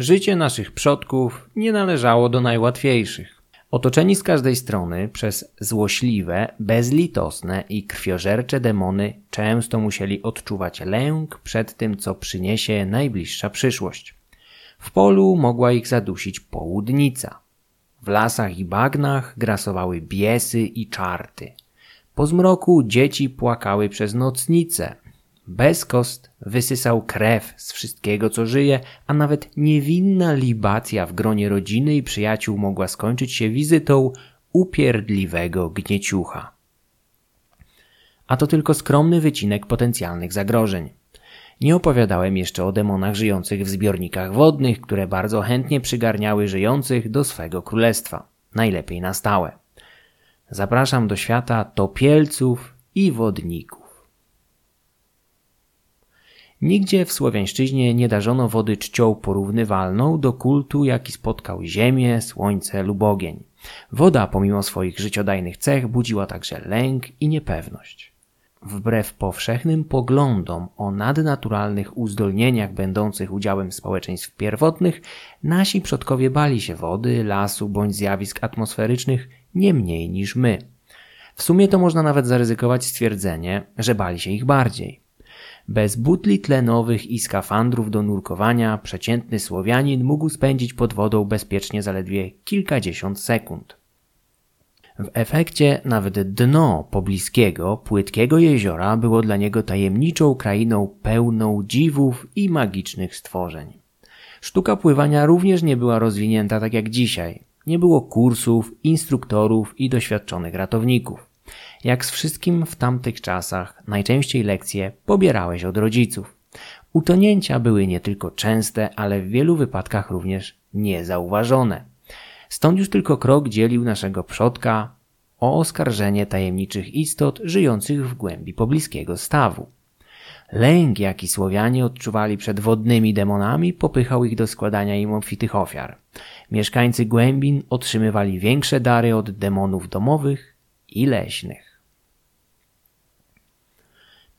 Życie naszych przodków nie należało do najłatwiejszych. Otoczeni z każdej strony przez złośliwe, bezlitosne i krwiożercze demony, często musieli odczuwać lęk przed tym, co przyniesie najbliższa przyszłość. W polu mogła ich zadusić południca. W lasach i bagnach grasowały biesy i czarty. Po zmroku dzieci płakały przez nocnice. Bezkost wysysał krew z wszystkiego, co żyje, a nawet niewinna libacja w gronie rodziny i przyjaciół mogła skończyć się wizytą upierdliwego gnieciucha. A to tylko skromny wycinek potencjalnych zagrożeń. Nie opowiadałem jeszcze o demonach żyjących w zbiornikach wodnych, które bardzo chętnie przygarniały żyjących do swego królestwa, najlepiej na stałe. Zapraszam do świata topielców i wodników. Nigdzie w słowiańszczyźnie nie darzono wody czcią porównywalną do kultu, jaki spotkał ziemię, słońce lub ogień. Woda, pomimo swoich życiodajnych cech, budziła także lęk i niepewność. Wbrew powszechnym poglądom o nadnaturalnych uzdolnieniach będących udziałem społeczeństw pierwotnych, nasi przodkowie bali się wody, lasu bądź zjawisk atmosferycznych nie mniej niż my. W sumie to można nawet zaryzykować stwierdzenie, że bali się ich bardziej. Bez butli tlenowych i skafandrów do nurkowania przeciętny Słowianin mógł spędzić pod wodą bezpiecznie zaledwie kilkadziesiąt sekund. W efekcie nawet dno pobliskiego, płytkiego jeziora było dla niego tajemniczą krainą pełną dziwów i magicznych stworzeń. Sztuka pływania również nie była rozwinięta tak jak dzisiaj. Nie było kursów, instruktorów i doświadczonych ratowników. Jak z wszystkim w tamtych czasach, najczęściej lekcje pobierałeś od rodziców. Utonięcia były nie tylko częste, ale w wielu wypadkach również niezauważone. Stąd już tylko krok dzielił naszego przodka o oskarżenie tajemniczych istot żyjących w głębi pobliskiego stawu. Lęk, jaki Słowianie odczuwali przed wodnymi demonami, popychał ich do składania im obfitych ofiar. Mieszkańcy głębin otrzymywali większe dary od demonów domowych i leśnych.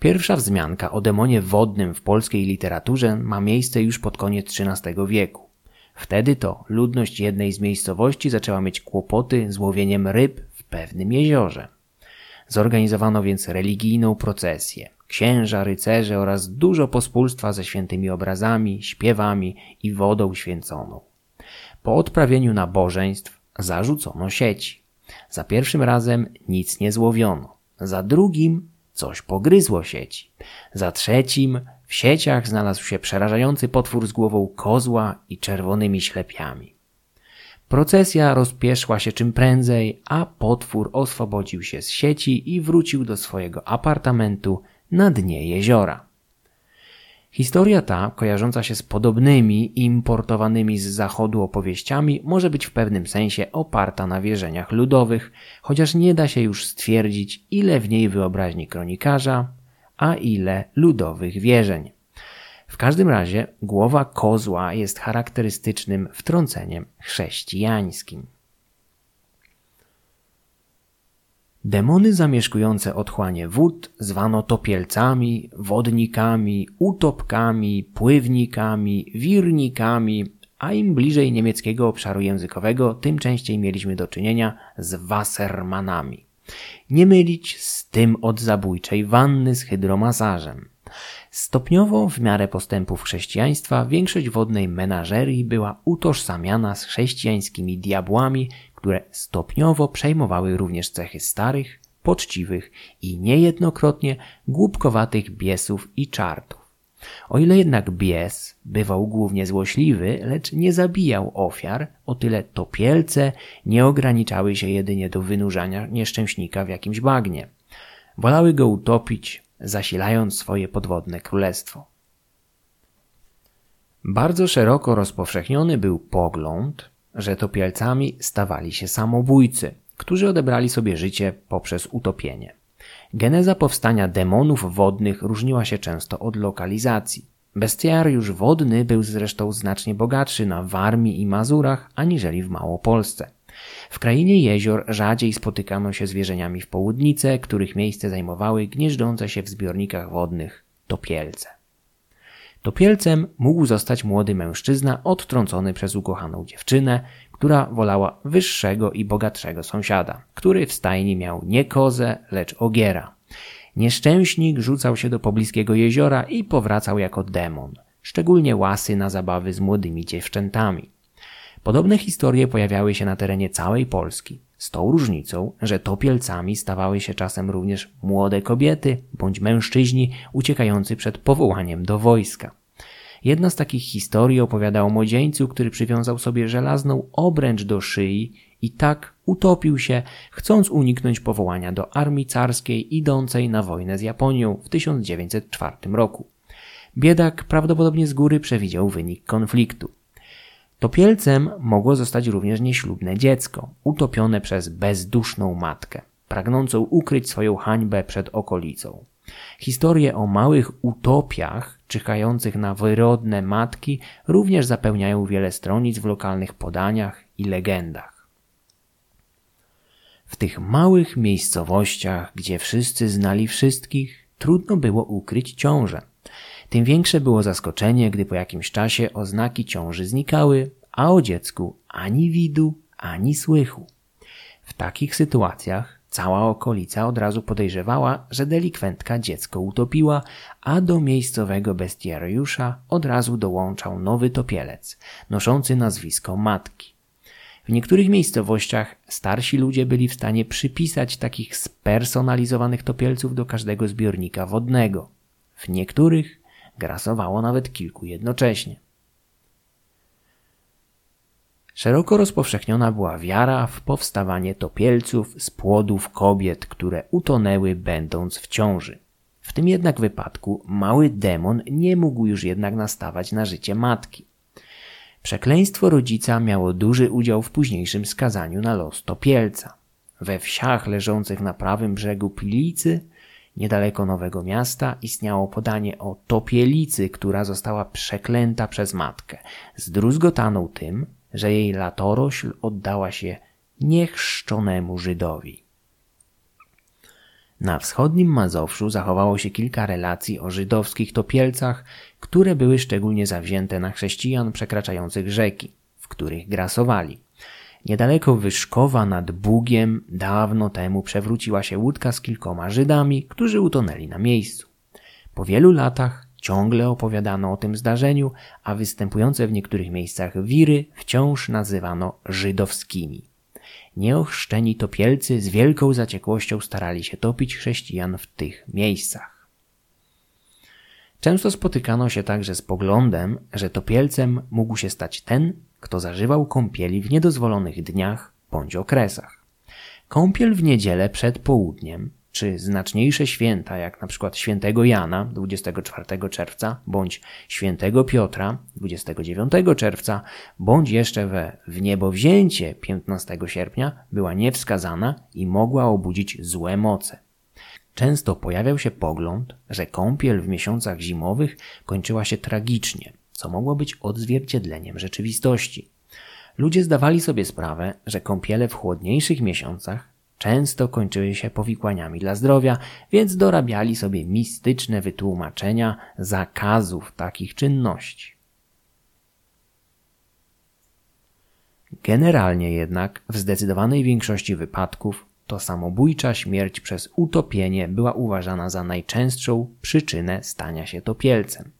Pierwsza wzmianka o demonie wodnym w polskiej literaturze ma miejsce już pod koniec XIII wieku. Wtedy to ludność jednej z miejscowości zaczęła mieć kłopoty z łowieniem ryb w pewnym jeziorze. Zorganizowano więc religijną procesję. Księża, rycerze oraz dużo pospólstwa ze świętymi obrazami, śpiewami i wodą święconą. Po odprawieniu nabożeństw zarzucono sieci. Za pierwszym razem nic nie złowiono. Za drugim coś pogryzło sieci. Za trzecim w sieciach znalazł się przerażający potwór z głową kozła i czerwonymi ślepiami. Procesja rozpieszła się czym prędzej, a potwór oswobodził się z sieci i wrócił do swojego apartamentu na dnie jeziora. Historia ta, kojarząca się z podobnymi importowanymi z zachodu opowieściami, może być w pewnym sensie oparta na wierzeniach ludowych, chociaż nie da się już stwierdzić, ile w niej wyobraźni kronikarza, a ile ludowych wierzeń. W każdym razie głowa kozła jest charakterystycznym wtrąceniem chrześcijańskim. Demony zamieszkujące otchłanie wód zwano topielcami, wodnikami, utopkami, pływnikami, wirnikami, a im bliżej niemieckiego obszaru językowego, tym częściej mieliśmy do czynienia z Wassermanami. Nie mylić z tym od zabójczej wanny z hydromasażem. Stopniowo, w miarę postępów chrześcijaństwa, większość wodnej menażerii była utożsamiana z chrześcijańskimi diabłami, które stopniowo przejmowały również cechy starych, poczciwych i niejednokrotnie głupkowatych biesów i czartów. O ile jednak bies bywał głównie złośliwy, lecz nie zabijał ofiar, o tyle topielce nie ograniczały się jedynie do wynurzania nieszczęśnika w jakimś bagnie. Wolały go utopić, zasilając swoje podwodne królestwo. Bardzo szeroko rozpowszechniony był pogląd, że topielcami stawali się samobójcy, którzy odebrali sobie życie poprzez utopienie. Geneza powstania demonów wodnych różniła się często od lokalizacji. Bestiariusz wodny był zresztą znacznie bogatszy na Warmii i Mazurach aniżeli w Małopolsce. W krainie jezior rzadziej spotykano się z wierzeniami w południce, których miejsce zajmowały gnieżdżące się w zbiornikach wodnych topielce. Topielcem mógł zostać młody mężczyzna odtrącony przez ukochaną dziewczynę, która wolała wyższego i bogatszego sąsiada, który w stajni miał nie kozę, lecz ogiera. Nieszczęśnik rzucał się do pobliskiego jeziora i powracał jako demon, szczególnie łasy na zabawy z młodymi dziewczętami. Podobne historie pojawiały się na terenie całej Polski, z tą różnicą, że topielcami stawały się czasem również młode kobiety bądź mężczyźni uciekający przed powołaniem do wojska. Jedna z takich historii opowiada o młodzieńcu, który przywiązał sobie żelazną obręcz do szyi i tak utopił się, chcąc uniknąć powołania do armii carskiej idącej na wojnę z Japonią w 1904 roku. Biedak prawdopodobnie z góry przewidział wynik konfliktu. Topielcem mogło zostać również nieślubne dziecko, utopione przez bezduszną matkę, pragnącą ukryć swoją hańbę przed okolicą. Historie o małych utopiach czyhających na wyrodne matki również zapełniają wiele stronic w lokalnych podaniach i legendach. W tych małych miejscowościach, gdzie wszyscy znali wszystkich, trudno było ukryć ciążę. Tym większe było zaskoczenie, gdy po jakimś czasie oznaki ciąży znikały, a o dziecku ani widu, ani słychu. W takich sytuacjach cała okolica od razu podejrzewała, że delikwentka dziecko utopiła, a do miejscowego bestiariusza od razu dołączał nowy topielec, noszący nazwisko matki. W niektórych miejscowościach starsi ludzie byli w stanie przypisać takich spersonalizowanych topielców do każdego zbiornika wodnego. W niektórych grasowało nawet kilku jednocześnie. Szeroko rozpowszechniona była wiara w powstawanie topielców z płodów kobiet, które utonęły będąc w ciąży. W tym jednak wypadku mały demon nie mógł już jednak nastawać na życie matki. Przekleństwo rodzica miało duży udział w późniejszym skazaniu na los topielca. We wsiach leżących na prawym brzegu Pilicy, niedaleko Nowego Miasta, istniało podanie o topielicy, która została przeklęta przez matkę, zdruzgotaną tym, że jej latorośl oddała się niechrzczonemu Żydowi. Na wschodnim Mazowszu zachowało się kilka relacji o żydowskich topielcach, które były szczególnie zawzięte na chrześcijan przekraczających rzeki, w których grasowali. Niedaleko Wyszkowa nad Bugiem dawno temu przewróciła się łódka z kilkoma Żydami, którzy utonęli na miejscu. Po wielu latach Ciągle opowiadano o tym zdarzeniu, a występujące w niektórych miejscach wiry wciąż nazywano żydowskimi. Nieochrzczeni topielcy z wielką zaciekłością starali się topić chrześcijan w tych miejscach. Często spotykano się także z poglądem, że topielcem mógł się stać ten, kto zażywał kąpieli w niedozwolonych dniach bądź okresach. Kąpiel w niedzielę przed południem czy znaczniejsze święta, jak na przykład świętego Jana 24 czerwca, bądź świętego Piotra 29 czerwca, bądź jeszcze we wniebowzięcie 15 sierpnia, była niewskazana i mogła obudzić złe moce. Często pojawiał się pogląd, że kąpiel w miesiącach zimowych kończyła się tragicznie, co mogło być odzwierciedleniem rzeczywistości. Ludzie zdawali sobie sprawę, że kąpiele w chłodniejszych miesiącach często kończyły się powikłaniami dla zdrowia, więc dorabiali sobie mistyczne wytłumaczenia zakazów takich czynności. Generalnie jednak w zdecydowanej większości wypadków to samobójcza śmierć przez utopienie była uważana za najczęstszą przyczynę stania się topielcem.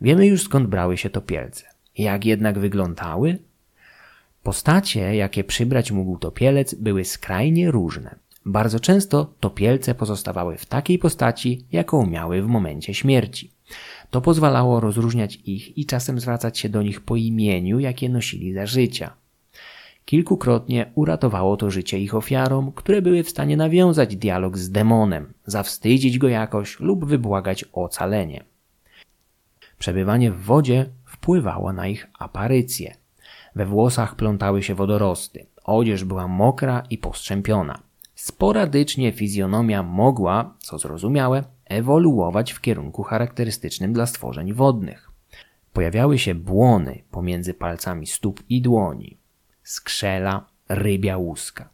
Wiemy już skąd brały się topielce. Jak jednak wyglądały? Postacie, jakie przybrać mógł topielec, były skrajnie różne. Bardzo często topielce pozostawały w takiej postaci, jaką miały w momencie śmierci. To pozwalało rozróżniać ich i czasem zwracać się do nich po imieniu, jakie nosili za życia. Kilkukrotnie uratowało to życie ich ofiarom, które były w stanie nawiązać dialog z demonem, zawstydzić go jakoś lub wybłagać ocalenie. Przebywanie w wodzie wpływało na ich aparycję. We włosach plątały się wodorosty. Odzież była mokra i postrzępiona. Sporadycznie fizjonomia mogła, co zrozumiałe, ewoluować w kierunku charakterystycznym dla stworzeń wodnych. Pojawiały się błony pomiędzy palcami stóp i dłoni. Skrzela, rybia łuska.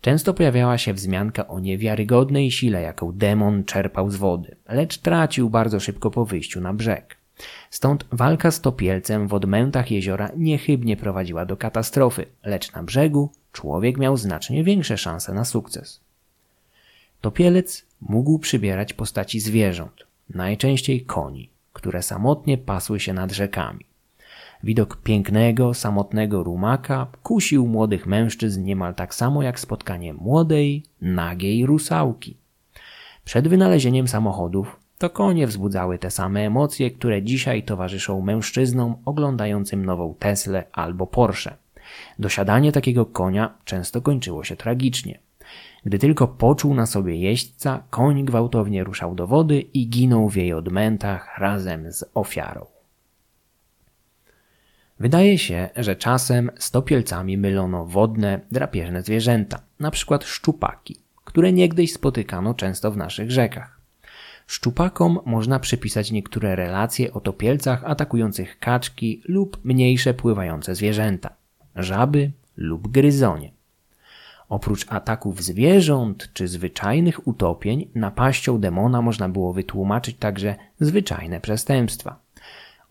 Często pojawiała się wzmianka o niewiarygodnej sile, jaką demon czerpał z wody, lecz tracił bardzo szybko po wyjściu na brzeg. Stąd walka z topielcem w odmętach jeziora niechybnie prowadziła do katastrofy, lecz na brzegu człowiek miał znacznie większe szanse na sukces. Topielec mógł przybierać postaci zwierząt, najczęściej koni, które samotnie pasły się nad rzekami. Widok pięknego, samotnego rumaka kusił młodych mężczyzn niemal tak samo jak spotkanie młodej, nagiej rusałki. Przed wynalezieniem samochodów to konie wzbudzały te same emocje, które dzisiaj towarzyszą mężczyznom oglądającym nową Teslę albo Porsche. Dosiadanie takiego konia często kończyło się tragicznie. Gdy tylko poczuł na sobie jeźdźca, koń gwałtownie ruszał do wody i ginął w jej odmętach razem z ofiarą. Wydaje się, że czasem z topielcami mylono wodne, drapieżne zwierzęta, np. szczupaki, które niegdyś spotykano często w naszych rzekach. Szczupakom można przypisać niektóre relacje o topielcach atakujących kaczki lub mniejsze pływające zwierzęta, żaby lub gryzonie. Oprócz ataków zwierząt czy zwyczajnych utopień, napaścią demona można było wytłumaczyć także zwyczajne przestępstwa.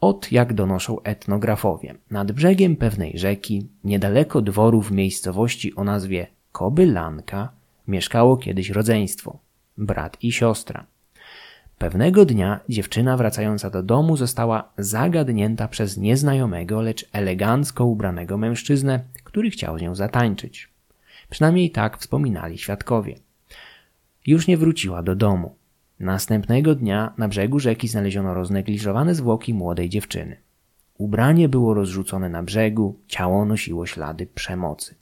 Od jak donoszą etnografowie, nad brzegiem pewnej rzeki, niedaleko dworu w miejscowości o nazwie Kobylanka, mieszkało kiedyś rodzeństwo, brat i siostra. Pewnego dnia dziewczyna wracająca do domu została zagadnięta przez nieznajomego, lecz elegancko ubranego mężczyznę, który chciał z nią zatańczyć. Przynajmniej tak wspominali świadkowie. Już nie wróciła do domu. Następnego dnia na brzegu rzeki znaleziono roznegliżowane zwłoki młodej dziewczyny. Ubranie było rozrzucone na brzegu, ciało nosiło ślady przemocy.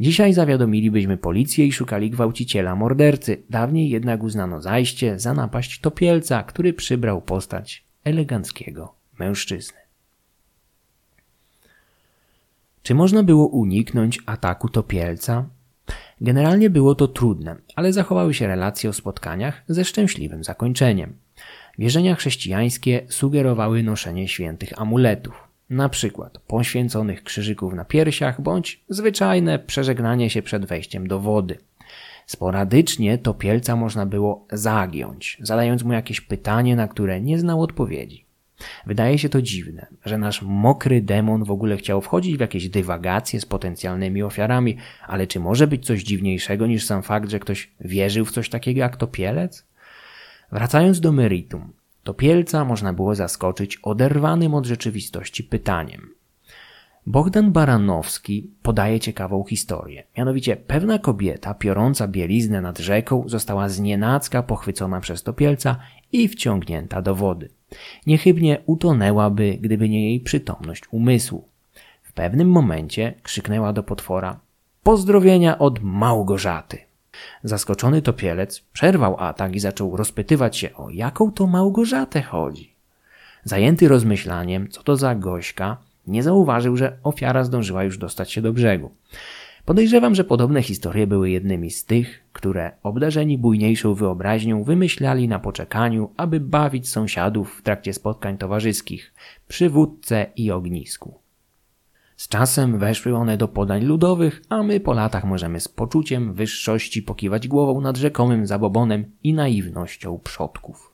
Dzisiaj zawiadomilibyśmy policję i szukali gwałciciela mordercy, dawniej jednak uznano zajście za napaść topielca, który przybrał postać eleganckiego mężczyzny. Czy można było uniknąć ataku topielca? Generalnie było to trudne, ale zachowały się relacje o spotkaniach ze szczęśliwym zakończeniem. Wierzenia chrześcijańskie sugerowały noszenie świętych amuletów, na przykład poświęconych krzyżyków na piersiach bądź zwyczajne przeżegnanie się przed wejściem do wody. Sporadycznie topielca można było zagiąć, zadając mu jakieś pytanie, na które nie znał odpowiedzi. Wydaje się to dziwne, że nasz mokry demon w ogóle chciał wchodzić w jakieś dywagacje z potencjalnymi ofiarami, ale czy może być coś dziwniejszego niż sam fakt, że ktoś wierzył w coś takiego jak topielec? Wracając do meritum, topielca można było zaskoczyć oderwanym od rzeczywistości pytaniem. Bogdan Baranowski podaje ciekawą historię. Mianowicie pewna kobieta piorąca bieliznę nad rzeką została znienacka pochwycona przez topielca i wciągnięta do wody. Niechybnie utonęłaby, gdyby nie jej przytomność umysłu. W pewnym momencie krzyknęła do potwora Pozdrowienia od Małgorzaty. Zaskoczony topielec przerwał atak i zaczął rozpytywać się o jaką to Małgorzatę chodzi. Zajęty rozmyślaniem, co to za gośka, nie zauważył, że ofiara zdążyła już dostać się do brzegu. Podejrzewam, że podobne historie były jednymi z tych, które obdarzeni bujniejszą wyobraźnią wymyślali na poczekaniu, aby bawić sąsiadów w trakcie spotkań towarzyskich, przy wódce i ognisku. Z czasem weszły one do podań ludowych, a my po latach możemy z poczuciem wyższości pokiwać głową nad rzekomym zabobonem i naiwnością przodków.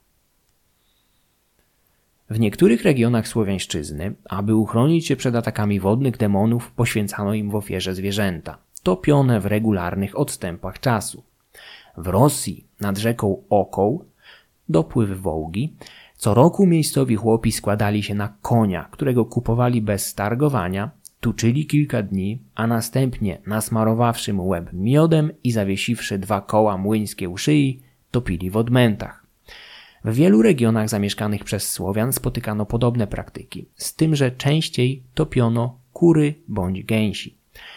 W niektórych regionach Słowiańszczyzny, aby uchronić się przed atakami wodnych demonów, poświęcano im w ofierze zwierzęta, topione w regularnych odstępach czasu. W Rosji, nad rzeką Okoł, dopływ Wołgi, co roku miejscowi chłopi składali się na konia, którego kupowali bez stargowania, tuczyli kilka dni, a następnie nasmarowawszy mu łeb miodem i zawiesiwszy dwa koła młyńskie u szyi, topili w odmętach. W wielu regionach zamieszkanych przez Słowian spotykano podobne praktyki, z tym, że częściej topiono kury bądź gęsi.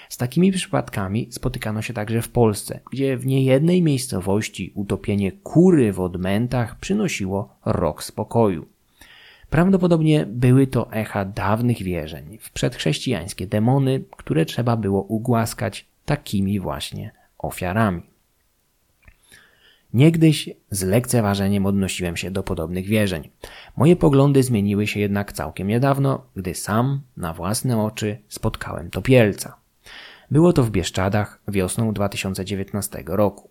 Z takimi przypadkami spotykano się także w Polsce, gdzie w niejednej miejscowości utopienie kury w odmętach przynosiło rok spokoju. Prawdopodobnie były to echa dawnych wierzeń w przedchrześcijańskie demony, które trzeba było ugłaskać takimi właśnie ofiarami. Niegdyś z lekceważeniem odnosiłem się do podobnych wierzeń. Moje poglądy zmieniły się jednak całkiem niedawno, gdy sam na własne oczy spotkałem topielca. Było to w Bieszczadach wiosną 2019 roku.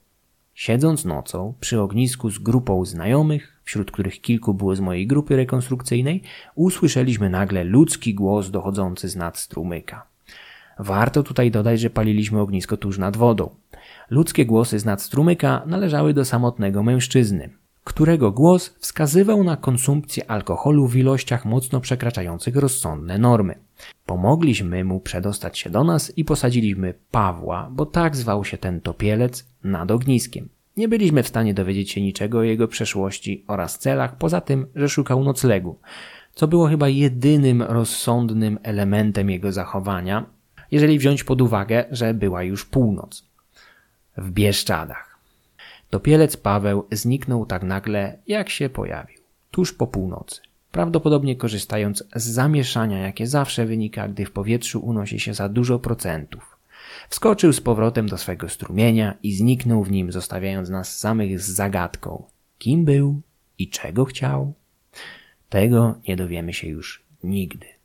Siedząc nocą przy ognisku z grupą znajomych, wśród których kilku było z mojej grupy rekonstrukcyjnej, usłyszeliśmy nagle ludzki głos dochodzący z nad strumyka. Warto tutaj dodać, że paliliśmy ognisko tuż nad wodą. Ludzkie głosy z nad strumyka należały do samotnego mężczyzny, którego głos wskazywał na konsumpcję alkoholu w ilościach mocno przekraczających rozsądne normy. Pomogliśmy mu przedostać się do nas i posadziliśmy Pawła, bo tak zwał się ten topielec, nad ogniskiem. Nie byliśmy w stanie dowiedzieć się niczego o jego przeszłości oraz celach, poza tym, że szukał noclegu, co było chyba jedynym rozsądnym elementem jego zachowania, jeżeli wziąć pod uwagę, że była już północ. W Bieszczadach. Topielec Paweł zniknął tak nagle, jak się pojawił, tuż po północy. Prawdopodobnie korzystając z zamieszania, jakie zawsze wynika, gdy w powietrzu unosi się za dużo procentów. Wskoczył z powrotem do swego strumienia i zniknął w nim, zostawiając nas samych z zagadką. Kim był i czego chciał? Tego nie dowiemy się już nigdy.